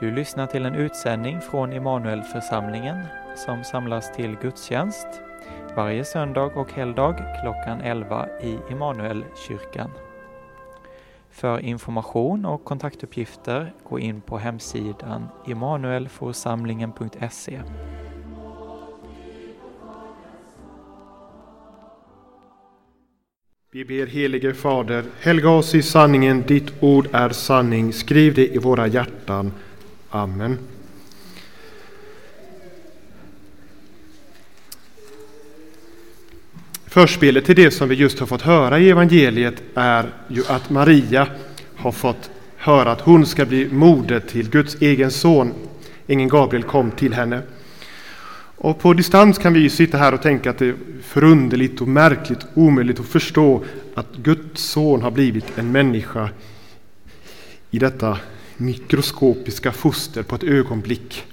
Du lyssnar till en utsändning från Immanuelförsamlingen som samlas till gudstjänst varje söndag och helgdag klockan 11 i Immanuelkyrkan. För information och kontaktuppgifter gå in på hemsidan immanuelforsamlingen.se. Vi ber helige Fader, helga oss i sanningen, ditt ord är sanning. Skriv det i våra hjärtan. Amen. Förspelet till det som vi just har fått höra i evangeliet är ju att Maria har fått höra att hon ska bli moder till Guds egen son. Ingen Gabriel kom till henne. Och på distans kan vi sitta här och tänka att det är förunderligt och märkligt, omöjligt att förstå att Guds son har blivit en människa i detta mikroskopiska foster på ett ögonblick.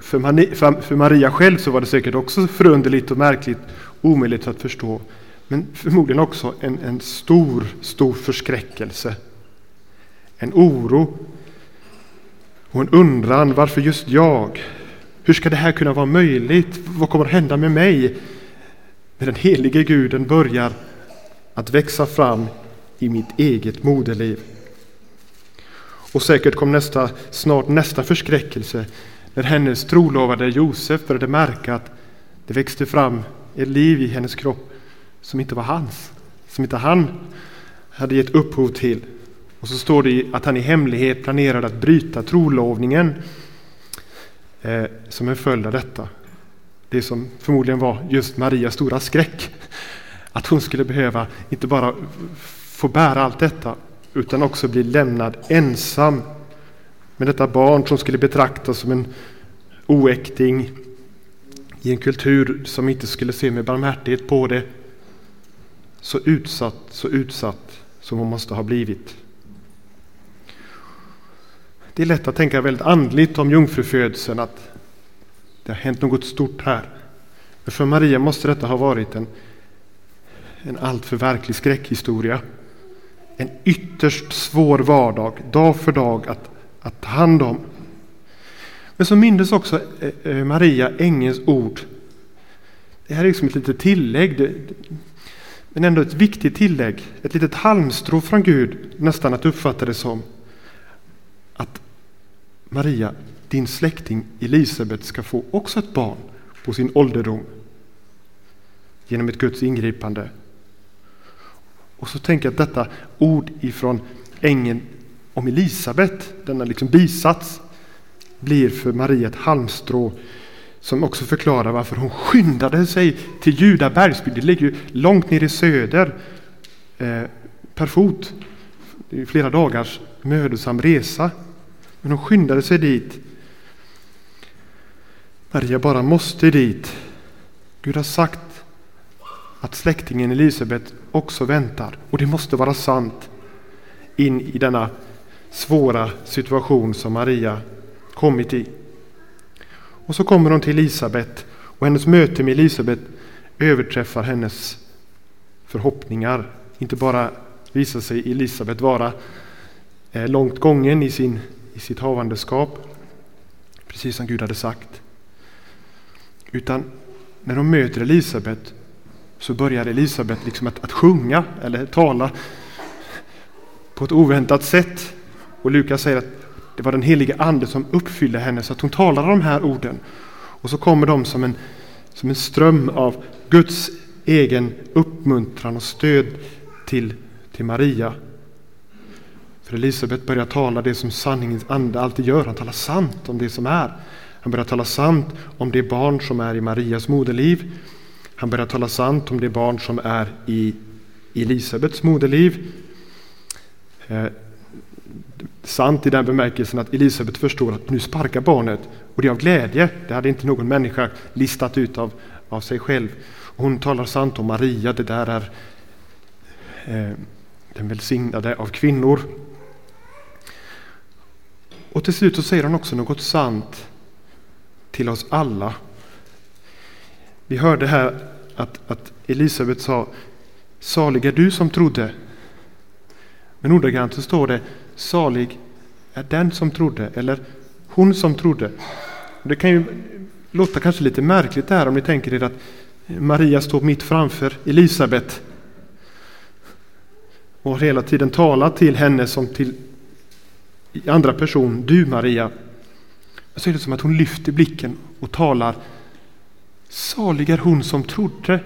För Maria själv så var det säkert också förunderligt och märkligt, omöjligt att förstå. Men förmodligen också en, en stor, stor förskräckelse. En oro och en undran, varför just jag? Hur ska det här kunna vara möjligt? Vad kommer att hända med mig? När den helige guden börjar att växa fram i mitt eget moderliv. Och säkert kom nästa, snart nästa förskräckelse när hennes trolovade Josef började märka att det växte fram ett liv i hennes kropp som inte var hans, som inte han hade gett upphov till. Och så står det att han i hemlighet planerade att bryta trolovningen eh, som en följd av detta. Det som förmodligen var just Marias stora skräck. Att hon skulle behöva inte bara få bära allt detta utan också bli lämnad ensam med detta barn som skulle betraktas som en oäkting i en kultur som inte skulle se med barmhärtighet på det. Så utsatt, så utsatt som hon måste ha blivit. Det är lätt att tänka väldigt andligt om jungfrufödseln, att det har hänt något stort här. Men för Maria måste detta ha varit en, en alltför verklig skräckhistoria. En ytterst svår vardag, dag för dag, att, att ta hand om. Men så mindes också eh, eh, Maria ängelns ord. Det här är liksom ett litet tillägg, men ändå ett viktigt tillägg. Ett litet halmstrå från Gud, nästan att uppfatta det som. Att Maria, din släkting Elisabet ska få också ett barn på sin ålderdom. Genom ett Guds ingripande. Och så tänker jag att detta ord ifrån ängeln om Elisabet, denna liksom bisats, blir för Maria ett halmstrå som också förklarar varför hon skyndade sig till Juda bergsbygd. Det ligger ju långt ner i söder eh, per fot. Det är flera dagars mödosam resa. Men hon skyndade sig dit. Maria bara måste dit. Gud har sagt att släktingen Elisabet också väntar. Och det måste vara sant in i denna svåra situation som Maria kommit i. Och så kommer hon till Elisabet och hennes möte med Elisabet överträffar hennes förhoppningar. Inte bara visar sig Elisabet vara eh, långt gången i, sin, i sitt havandeskap, precis som Gud hade sagt. Utan när hon möter Elisabet så börjar Elisabet liksom att, att sjunga eller tala på ett oväntat sätt. Och Lukas säger att det var den helige Ande som uppfyllde henne så att hon talade de här orden. Och så kommer de som en, som en ström av Guds egen uppmuntran och stöd till, till Maria. För Elisabet börjar tala det som sanningens ande alltid gör. Han talar sant om det som är. Han börjar tala sant om det barn som är i Marias moderliv. Han börjar tala sant om det barn som är i Elisabets moderliv. Eh, sant i den bemärkelsen att Elisabet förstår att nu sparkar barnet och det är av glädje. Det hade inte någon människa listat ut av, av sig själv. Hon talar sant om Maria, det där är eh, den välsignade av kvinnor. Och till slut så säger han också något sant till oss alla. Vi hörde här att, att Elisabet sa Salig är du som trodde. Men ordagrant så står det Salig är den som trodde eller hon som trodde. Det kan ju låta kanske lite märkligt det här om ni tänker er att Maria står mitt framför Elisabet och hela tiden talar till henne som till andra person, du Maria. Så är det som att hon lyfter blicken och talar Salig är hon som trodde.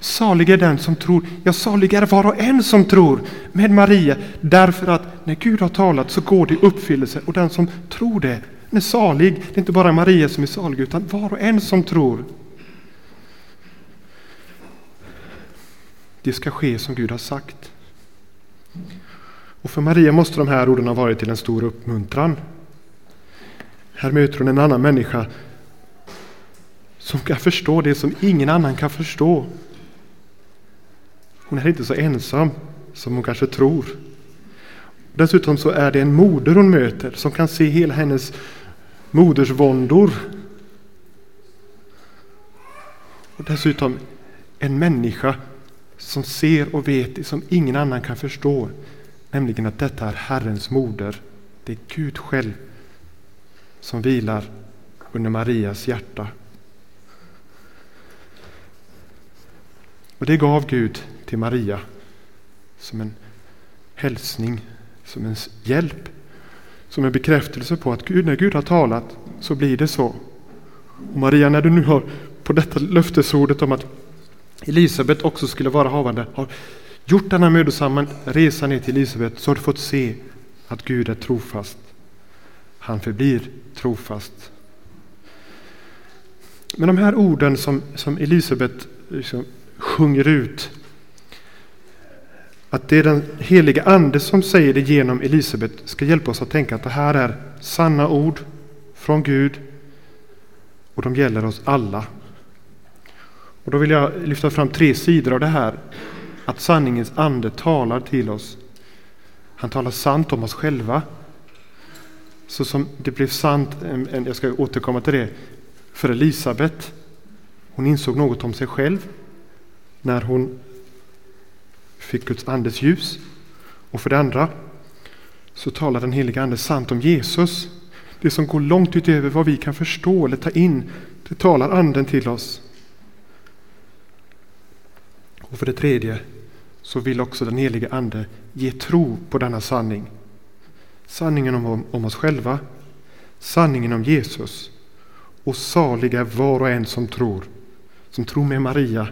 Salig är den som tror. Ja, salig är var och en som tror med Maria. Därför att när Gud har talat så går det i uppfyllelse. Och den som tror det, den är salig. Det är inte bara Maria som är salig, utan var och en som tror. Det ska ske som Gud har sagt. Och för Maria måste de här orden ha varit till en stor uppmuntran. Här möter hon en annan människa som kan förstå det som ingen annan kan förstå. Hon är inte så ensam som hon kanske tror. Dessutom så är det en moder hon möter som kan se hela hennes modersvåndor. Och dessutom en människa som ser och vet det som ingen annan kan förstå. Nämligen att detta är Herrens moder. Det är Gud själv som vilar under Marias hjärta. Och det gav Gud till Maria som en hälsning, som en hjälp, som en bekräftelse på att Gud, när Gud har talat så blir det så. Och Maria, när du nu har på detta löftesordet om att Elisabet också skulle vara havande, har gjort denna mödosamma resa ner till Elisabet, så har du fått se att Gud är trofast. Han förblir trofast. Men de här orden som, som Elisabet liksom sjunger ut, att det är den heliga Ande som säger det genom Elisabet, ska hjälpa oss att tänka att det här är sanna ord från Gud och de gäller oss alla. Och då vill jag lyfta fram tre sidor av det här. Att sanningens ande talar till oss. Han talar sant om oss själva. Så som det blev sant, jag ska återkomma till det, för Elisabet. Hon insåg något om sig själv när hon fick Guds andes ljus. Och för det andra så talar den heliga Ande sant om Jesus. Det som går långt utöver vad vi kan förstå eller ta in, det talar Anden till oss. Och för det tredje så vill också den helige Ande ge tro på denna sanning. Sanningen om, om oss själva, sanningen om Jesus och saliga var och en som tror. Som tror med Maria,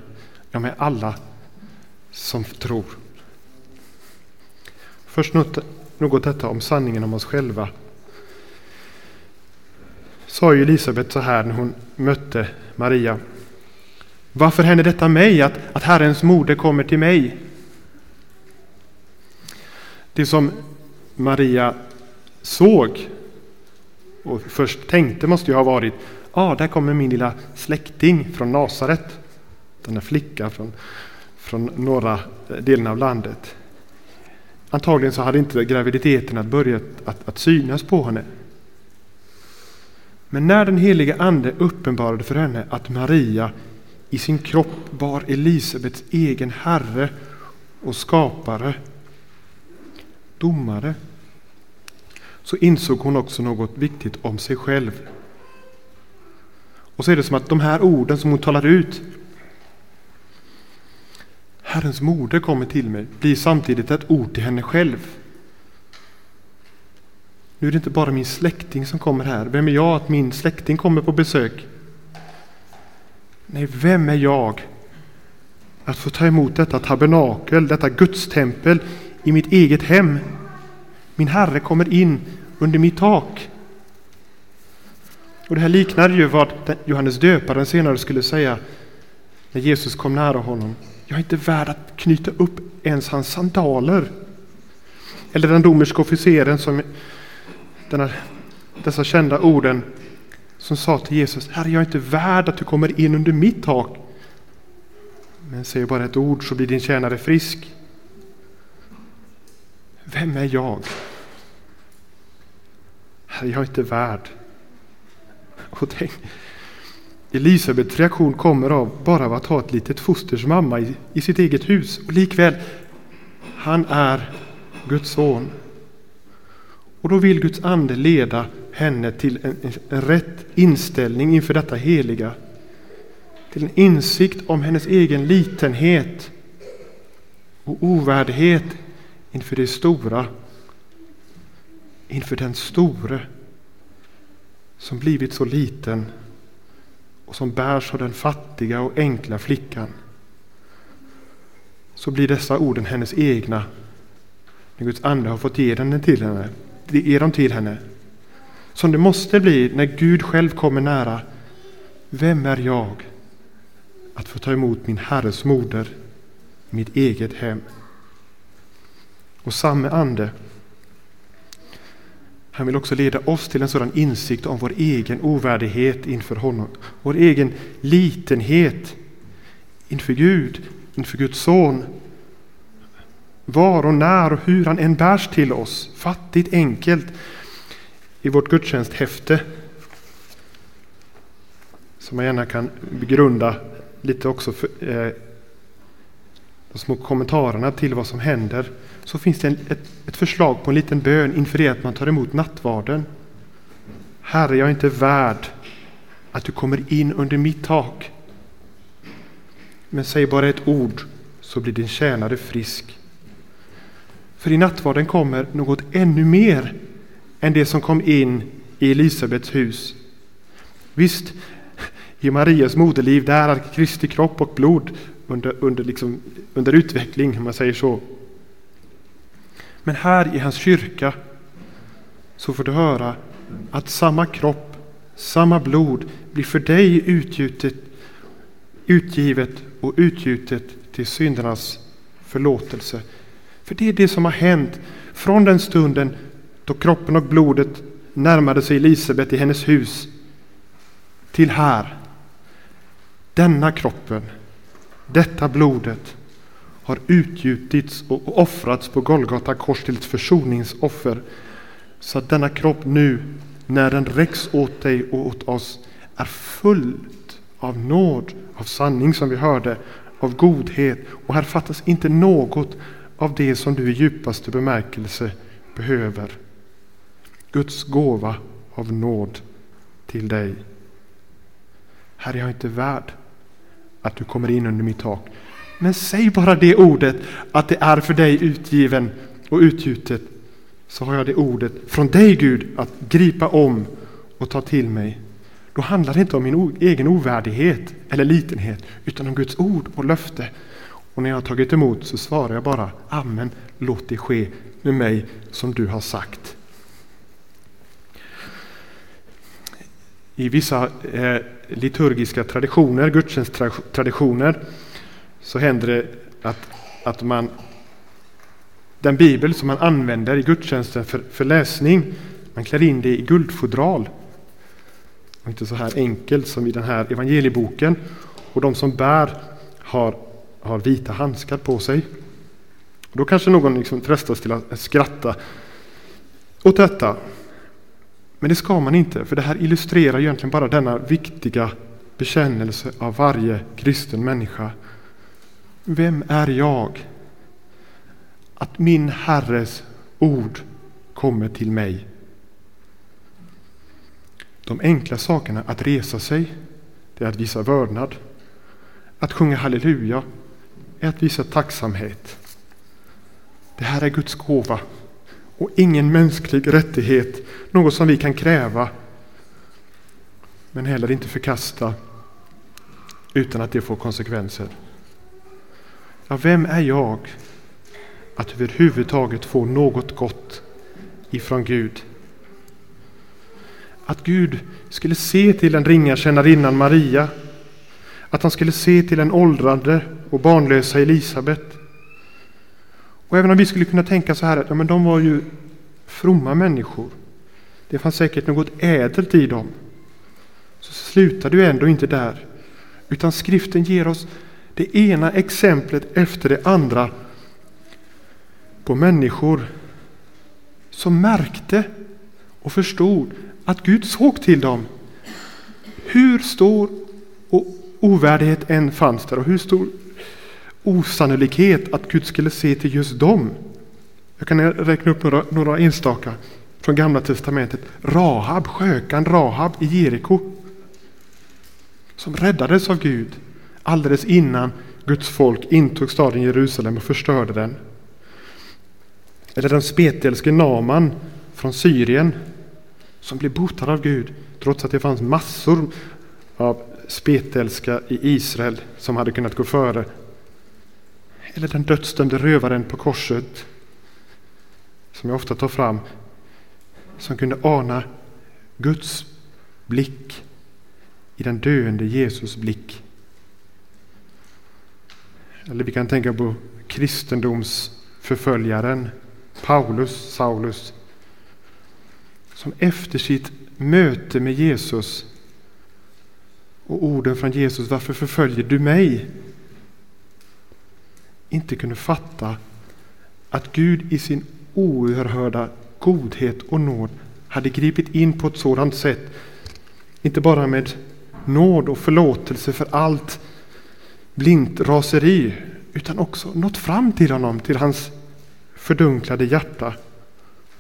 ja med alla som tror. Först något, något detta om sanningen om oss själva. Sa ju Elisabet så här när hon mötte Maria. Varför händer detta mig, att, att Herrens moder kommer till mig? Det som Maria såg och först tänkte måste ju ha varit, ja, ah, där kommer min lilla släkting från Nasaret. Denna flicka från, från norra eh, delen av landet. Antagligen så hade inte graviditeten börjat att, att synas på henne. Men när den helige Ande uppenbarade för henne att Maria i sin kropp var Elisabets egen herre och skapare, domare, så insåg hon också något viktigt om sig själv. Och så är det som att de här orden som hon talar ut, Herrens moder kommer till mig, blir samtidigt ett ord till henne själv. Nu är det inte bara min släkting som kommer här. Vem är jag att min släkting kommer på besök? Nej, vem är jag att få ta emot detta tabernakel, detta gudstempel i mitt eget hem? Min Herre kommer in under mitt tak. Och Det här liknar ju vad Johannes döparen senare skulle säga när Jesus kom nära honom. Jag är inte värd att knyta upp ens hans sandaler. Eller den romerska officeren som denna, dessa kända orden som sa till Jesus, Herre jag är inte värd att du kommer in under mitt tak. Men säg bara ett ord så blir din tjänare frisk. Vem är jag? Herre, jag är inte värd. Och tänk, Elisabets reaktion kommer av bara av att ha ett litet fosters mamma i, i sitt eget hus. Och likväl, han är Guds son. Och då vill Guds ande leda henne till en, en rätt inställning inför detta heliga. Till en insikt om hennes egen litenhet och ovärdighet inför det stora. Inför den store som blivit så liten och som bärs av den fattiga och enkla flickan. Så blir dessa orden hennes egna när Guds ande har fått ge dem till henne. Ge dem till henne. Som det måste bli när Gud själv kommer nära. Vem är jag att få ta emot min Herres moder i mitt eget hem? Och samme ande han vill också leda oss till en sådan insikt om vår egen ovärdighet inför honom. Vår egen litenhet inför Gud, inför Guds son. Var och när och hur han än bärs till oss, fattigt enkelt. I vårt gudstjänsthäfte, som man gärna kan begrunda lite också för, eh, de små kommentarerna till vad som händer så finns det en, ett, ett förslag på en liten bön inför det att man tar emot nattvarden. Herre, jag är inte värd att du kommer in under mitt tak. Men säg bara ett ord så blir din tjänare frisk. För i nattvarden kommer något ännu mer än det som kom in i Elisabets hus. Visst, i Marias moderliv där är Kristi kropp och blod under, under, liksom, under utveckling, om man säger så. Men här i hans kyrka så får du höra att samma kropp, samma blod blir för dig utgjutet, utgivet och utgjutet till syndernas förlåtelse. För det är det som har hänt från den stunden då kroppen och blodet närmade sig Elisabet i hennes hus till här. Denna kroppen, detta blodet har utgjutits och offrats på Golgata kors till ett försoningsoffer. Så att denna kropp nu, när den räcks åt dig och åt oss, är fullt av nåd, av sanning som vi hörde, av godhet. Och här fattas inte något av det som du i djupaste bemärkelse behöver. Guds gåva av nåd till dig. Herre, jag är inte värd att du kommer in under mitt tak. Men säg bara det ordet att det är för dig utgiven och utgjutet. Så har jag det ordet från dig Gud att gripa om och ta till mig. Då handlar det inte om min egen ovärdighet eller litenhet utan om Guds ord och löfte. Och när jag har tagit emot så svarar jag bara Amen, låt det ske med mig som du har sagt. I vissa eh, liturgiska traditioner, gudstjänsttraditioner, så händer det att, att man den bibel som man använder i gudstjänsten för, för läsning, man klär in det i guldfodral. Och inte så här enkelt som i den här evangelieboken. Och de som bär har, har vita handskar på sig. Och då kanske någon liksom frestas till att skratta åt detta. Men det ska man inte, för det här illustrerar egentligen bara denna viktiga bekännelse av varje kristen människa. Vem är jag? Att min Herres ord kommer till mig. De enkla sakerna, att resa sig, det är att visa vördnad. Att sjunga halleluja är att visa tacksamhet. Det här är Guds gåva och ingen mänsklig rättighet, något som vi kan kräva men heller inte förkasta utan att det får konsekvenser. Ja, vem är jag att överhuvudtaget få något gott ifrån Gud? Att Gud skulle se till den ringa tjänarinnan Maria, att han skulle se till den åldrande och barnlösa Elisabet. Och även om vi skulle kunna tänka så här att ja, men de var ju fromma människor, det fanns säkert något ädelt i dem, så slutar det ändå inte där, utan skriften ger oss det ena exemplet efter det andra på människor som märkte och förstod att Gud såg till dem. Hur stor ovärdighet än fanns där och hur stor osannolikhet att Gud skulle se till just dem. Jag kan räkna upp några, några enstaka. från Gamla Testamentet. Rahab, skökan Rahab i Jeriko. Som räddades av Gud alldeles innan Guds folk intog staden Jerusalem och förstörde den. Eller den spetälske Naman från Syrien som blev botad av Gud trots att det fanns massor av spetälska i Israel som hade kunnat gå före. Eller den dödsdömde rövaren på korset som jag ofta tar fram som kunde ana Guds blick i den döende Jesus blick. Eller vi kan tänka på kristendomsförföljaren Paulus, Saulus, som efter sitt möte med Jesus och orden från Jesus, varför förföljer du mig? Inte kunde fatta att Gud i sin oerhörda godhet och nåd hade gripit in på ett sådant sätt, inte bara med nåd och förlåtelse för allt blint raseri, utan också nått fram till honom, till hans fördunklade hjärta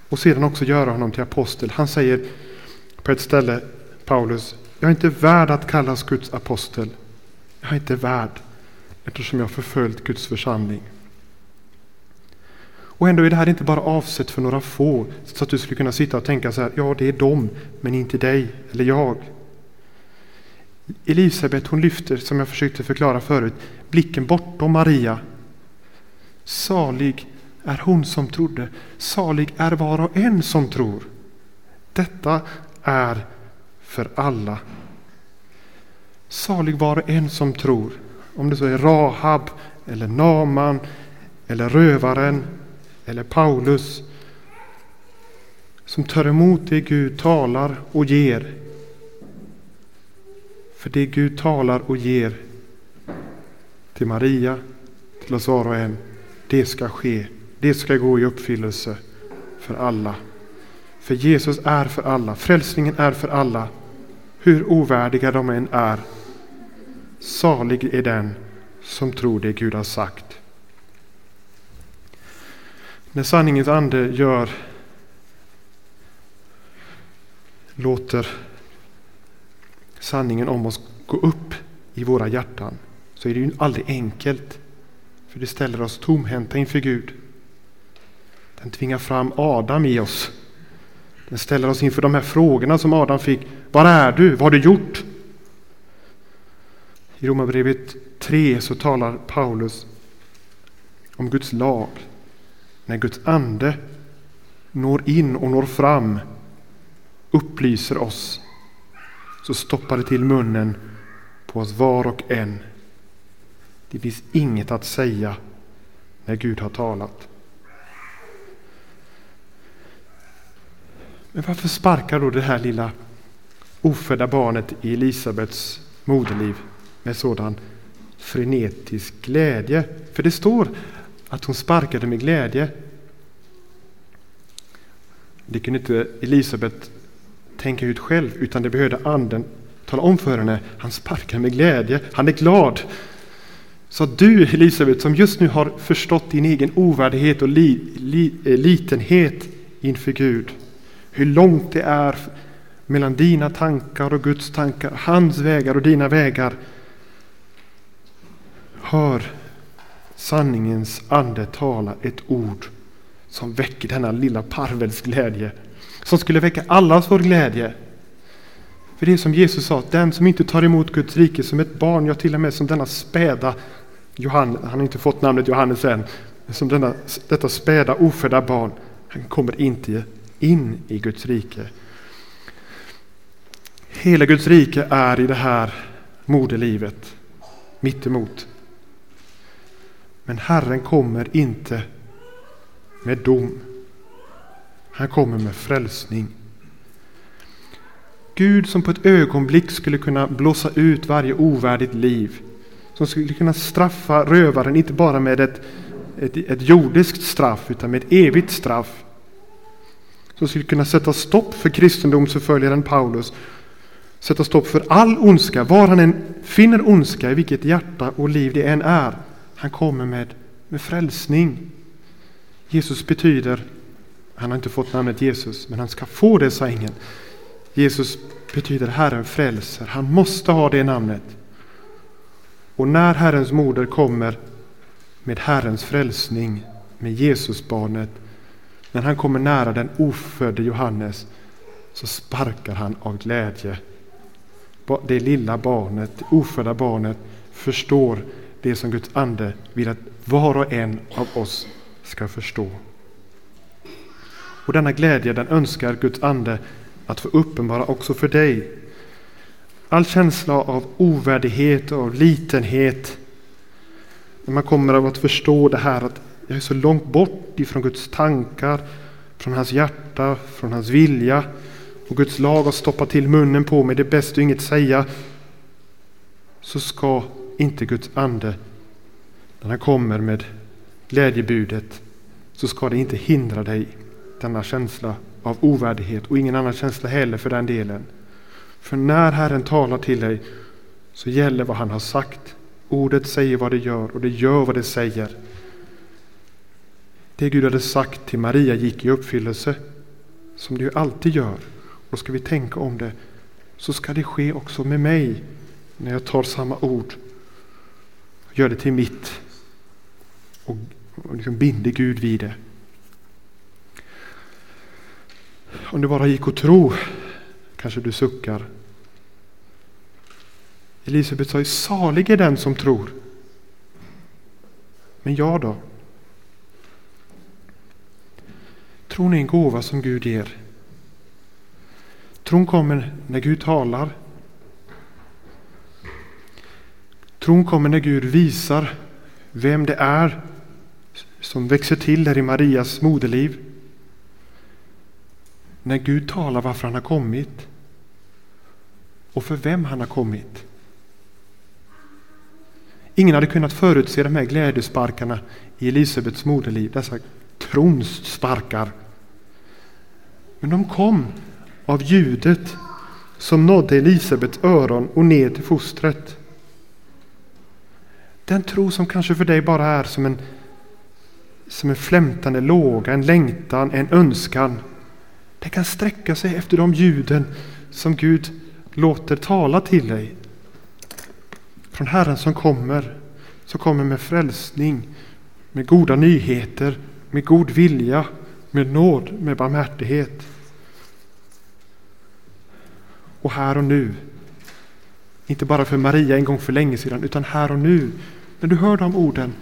och sedan också göra honom till apostel. Han säger på ett ställe, Paulus, jag är inte värd att kallas Guds apostel. Jag är inte värd eftersom jag förföljt Guds församling. Och ändå är det här inte bara avsett för några få, så att du skulle kunna sitta och tänka så här, ja det är dem, men inte dig eller jag. Elisabet hon lyfter, som jag försökte förklara förut, blicken bortom Maria. Salig är hon som trodde, salig är var och en som tror. Detta är för alla. Salig var och en som tror, om det så är Rahab, eller Naman, eller rövaren, eller Paulus, som tar emot det Gud talar och ger för det Gud talar och ger till Maria, till oss var och en, det ska ske. Det ska gå i uppfyllelse för alla. För Jesus är för alla. Frälsningen är för alla. Hur ovärdiga de än är. Salig är den som tror det Gud har sagt. När sanningens ande gör låter sanningen om oss gå upp i våra hjärtan så är det ju aldrig enkelt. För det ställer oss tomhänta inför Gud. Den tvingar fram Adam i oss. Den ställer oss inför de här frågorna som Adam fick. Var är du? Vad har du gjort? I Romarbrevet 3 så talar Paulus om Guds lag. När Guds ande når in och når fram upplyser oss så stoppar det till munnen på oss var och en. Det finns inget att säga när Gud har talat. Men varför sparkar då det här lilla ofödda barnet i Elisabets moderliv med sådan frenetisk glädje? För det står att hon sparkade med glädje. Det kunde inte Elisabet tänka ut själv, utan det behövde anden tala om för henne. Han sparkar med glädje, han är glad. Så du Elisabet som just nu har förstått din egen ovärdighet och li, li, eh, litenhet inför Gud. Hur långt det är mellan dina tankar och Guds tankar, hans vägar och dina vägar. Hör sanningens ande tala ett ord som väcker denna lilla parvels glädje som skulle väcka allas vår glädje. För det är som Jesus sa, den som inte tar emot Guds rike som ett barn, ja till och med som denna späda Johannes, han har inte fått namnet Johannes än, som denna, detta späda ofödda barn, han kommer inte in i Guds rike. Hela Guds rike är i det här moderlivet, mittemot. Men Herren kommer inte med dom. Han kommer med frälsning. Gud som på ett ögonblick skulle kunna blåsa ut varje ovärdigt liv. Som skulle kunna straffa rövaren, inte bara med ett, ett, ett jordiskt straff, utan med ett evigt straff. Som skulle kunna sätta stopp för kristendomsförföljaren Paulus. Sätta stopp för all ondska, var han än finner ondska, i vilket hjärta och liv det än är. Han kommer med, med frälsning. Jesus betyder han har inte fått namnet Jesus, men han ska få det, sa ängeln. Jesus betyder Herren frälser. Han måste ha det namnet. Och när Herrens moder kommer med Herrens frälsning, med Jesusbarnet, när han kommer nära den ofödde Johannes, så sparkar han av glädje. Det lilla barnet, det ofödda barnet, förstår det som Guds ande vill att var och en av oss ska förstå. Och denna glädje den önskar Guds ande att få uppenbara också för dig. All känsla av ovärdighet och av litenhet. När man kommer av att förstå det här att jag är så långt bort ifrån Guds tankar, från hans hjärta, från hans vilja. Och Guds lag har stoppat till munnen på mig, det är bäst att inget säga. Så ska inte Guds ande, när han kommer med glädjebudet, så ska det inte hindra dig, denna känsla av ovärdighet och ingen annan känsla heller för den delen. För när Herren talar till dig så gäller vad han har sagt. Ordet säger vad det gör och det gör vad det säger. Det Gud hade sagt till Maria gick i uppfyllelse, som det ju alltid gör. Och ska vi tänka om det, så ska det ske också med mig när jag tar samma ord och gör det till mitt och, och liksom binder Gud vid det. Om det bara gick att tro, kanske du suckar. Elisabet sa ju salig är den som tror. Men jag då? Tron är en gåva som Gud ger. Tron kommer när Gud talar. Tron kommer när Gud visar vem det är som växer till där i Marias moderliv. När Gud talar varför han har kommit och för vem han har kommit. Ingen hade kunnat förutse de här glädjesparkarna i Elisabets moderliv, dessa trons sparkar. Men de kom av ljudet som nådde Elisabets öron och ner till fostret. Den tro som kanske för dig bara är som en, som en flämtande låga, en längtan, en önskan. Den kan sträcka sig efter de ljuden som Gud låter tala till dig. Från Herren som kommer, som kommer med frälsning, med goda nyheter, med god vilja, med nåd, med barmhärtighet. Och här och nu, inte bara för Maria en gång för länge sedan, utan här och nu, när du hör de orden,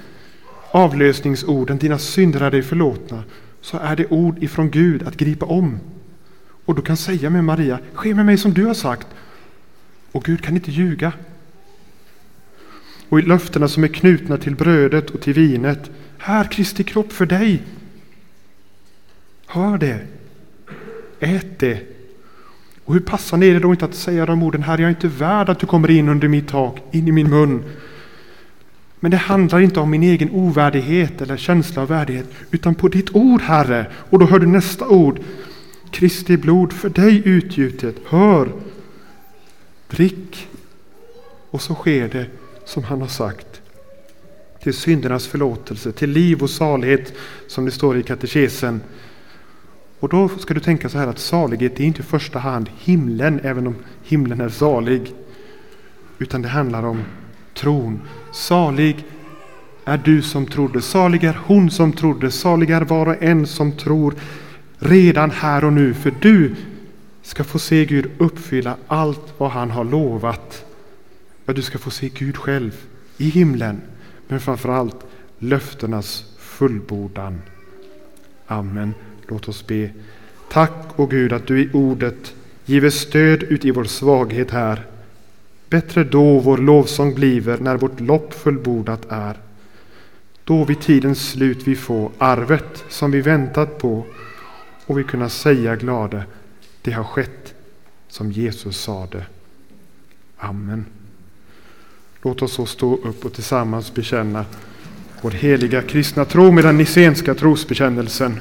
avlösningsorden, dina synder är dig förlåtna, så är det ord ifrån Gud att gripa om. Och du kan säga med Maria, ske med mig som du har sagt. Och Gud kan inte ljuga. Och i löftena som är knutna till brödet och till vinet, här Kristi kropp för dig. Hör det. Ät det. Och hur passande är det då inte att säga de orden, Herre, jag är inte värd att du kommer in under mitt tak, in i min mun. Men det handlar inte om min egen ovärdighet eller känsla av värdighet, utan på ditt ord, Herre. Och då hör du nästa ord. Kristi blod för dig utgjutet. Hör! Drick! Och så sker det som han har sagt. Till syndernas förlåtelse, till liv och salighet, som det står i katekesen. Och då ska du tänka så här att salighet är inte i första hand himlen, även om himlen är salig. Utan det handlar om tron. Salig är du som trodde, salig är hon som trodde, salig är var och en som tror redan här och nu. För du ska få se Gud uppfylla allt vad han har lovat. Ja, du ska få se Gud själv i himlen, men framför allt löftenas fullbordan. Amen. Låt oss be. Tack, o Gud, att du i ordet giver stöd ut i vår svaghet här. Bättre då vår lovsång bliver när vårt lopp fullbordat är. Då vid tidens slut vi får arvet som vi väntat på och vi kunna säga glada, det har skett som Jesus sade. Amen. Låt oss så stå upp och tillsammans bekänna vår heliga kristna tro med den nicenska trosbekännelsen.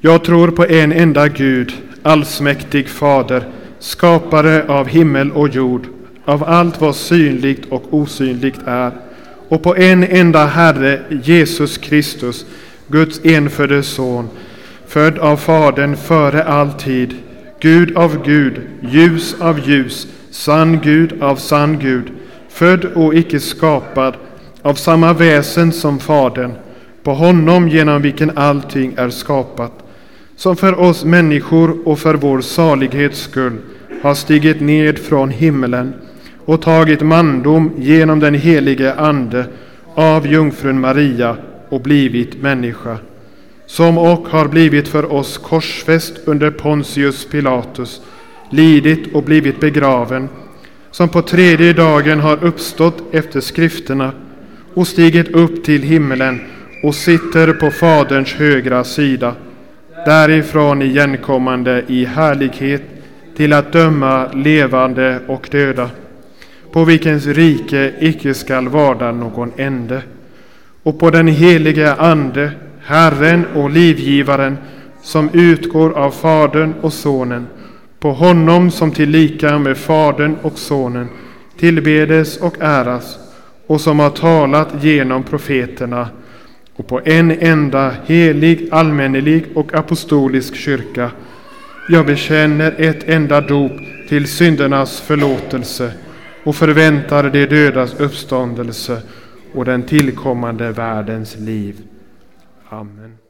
Jag tror på en enda Gud, allsmäktig Fader, skapare av himmel och jord, av allt vad synligt och osynligt är, och på en enda Herre, Jesus Kristus, Guds enfödde son, född av Fadern före all tid, Gud av Gud, ljus av ljus, sann Gud av sann Gud, född och icke skapad, av samma väsen som Fadern, på honom genom vilken allting är skapat, som för oss människor och för vår salighets skull har stigit ned från himmelen och tagit mandom genom den helige Ande av jungfrun Maria och blivit människa, som och har blivit för oss korsfäst under Pontius Pilatus, lidit och blivit begraven, som på tredje dagen har uppstått efter skrifterna och stigit upp till himmelen och sitter på Faderns högra sida, därifrån igenkommande i härlighet till att döma levande och döda, på vilkens rike icke skall vara någon ände, och på den helige Ande, Herren och livgivaren, som utgår av Fadern och Sonen, på honom som tillika med Fadern och Sonen tillbedes och äras, och som har talat genom profeterna, och på en enda helig, allmännelig och apostolisk kyrka. Jag bekänner ett enda dop till syndernas förlåtelse och förväntar de dödas uppståndelse och den tillkommande världens liv. Amen.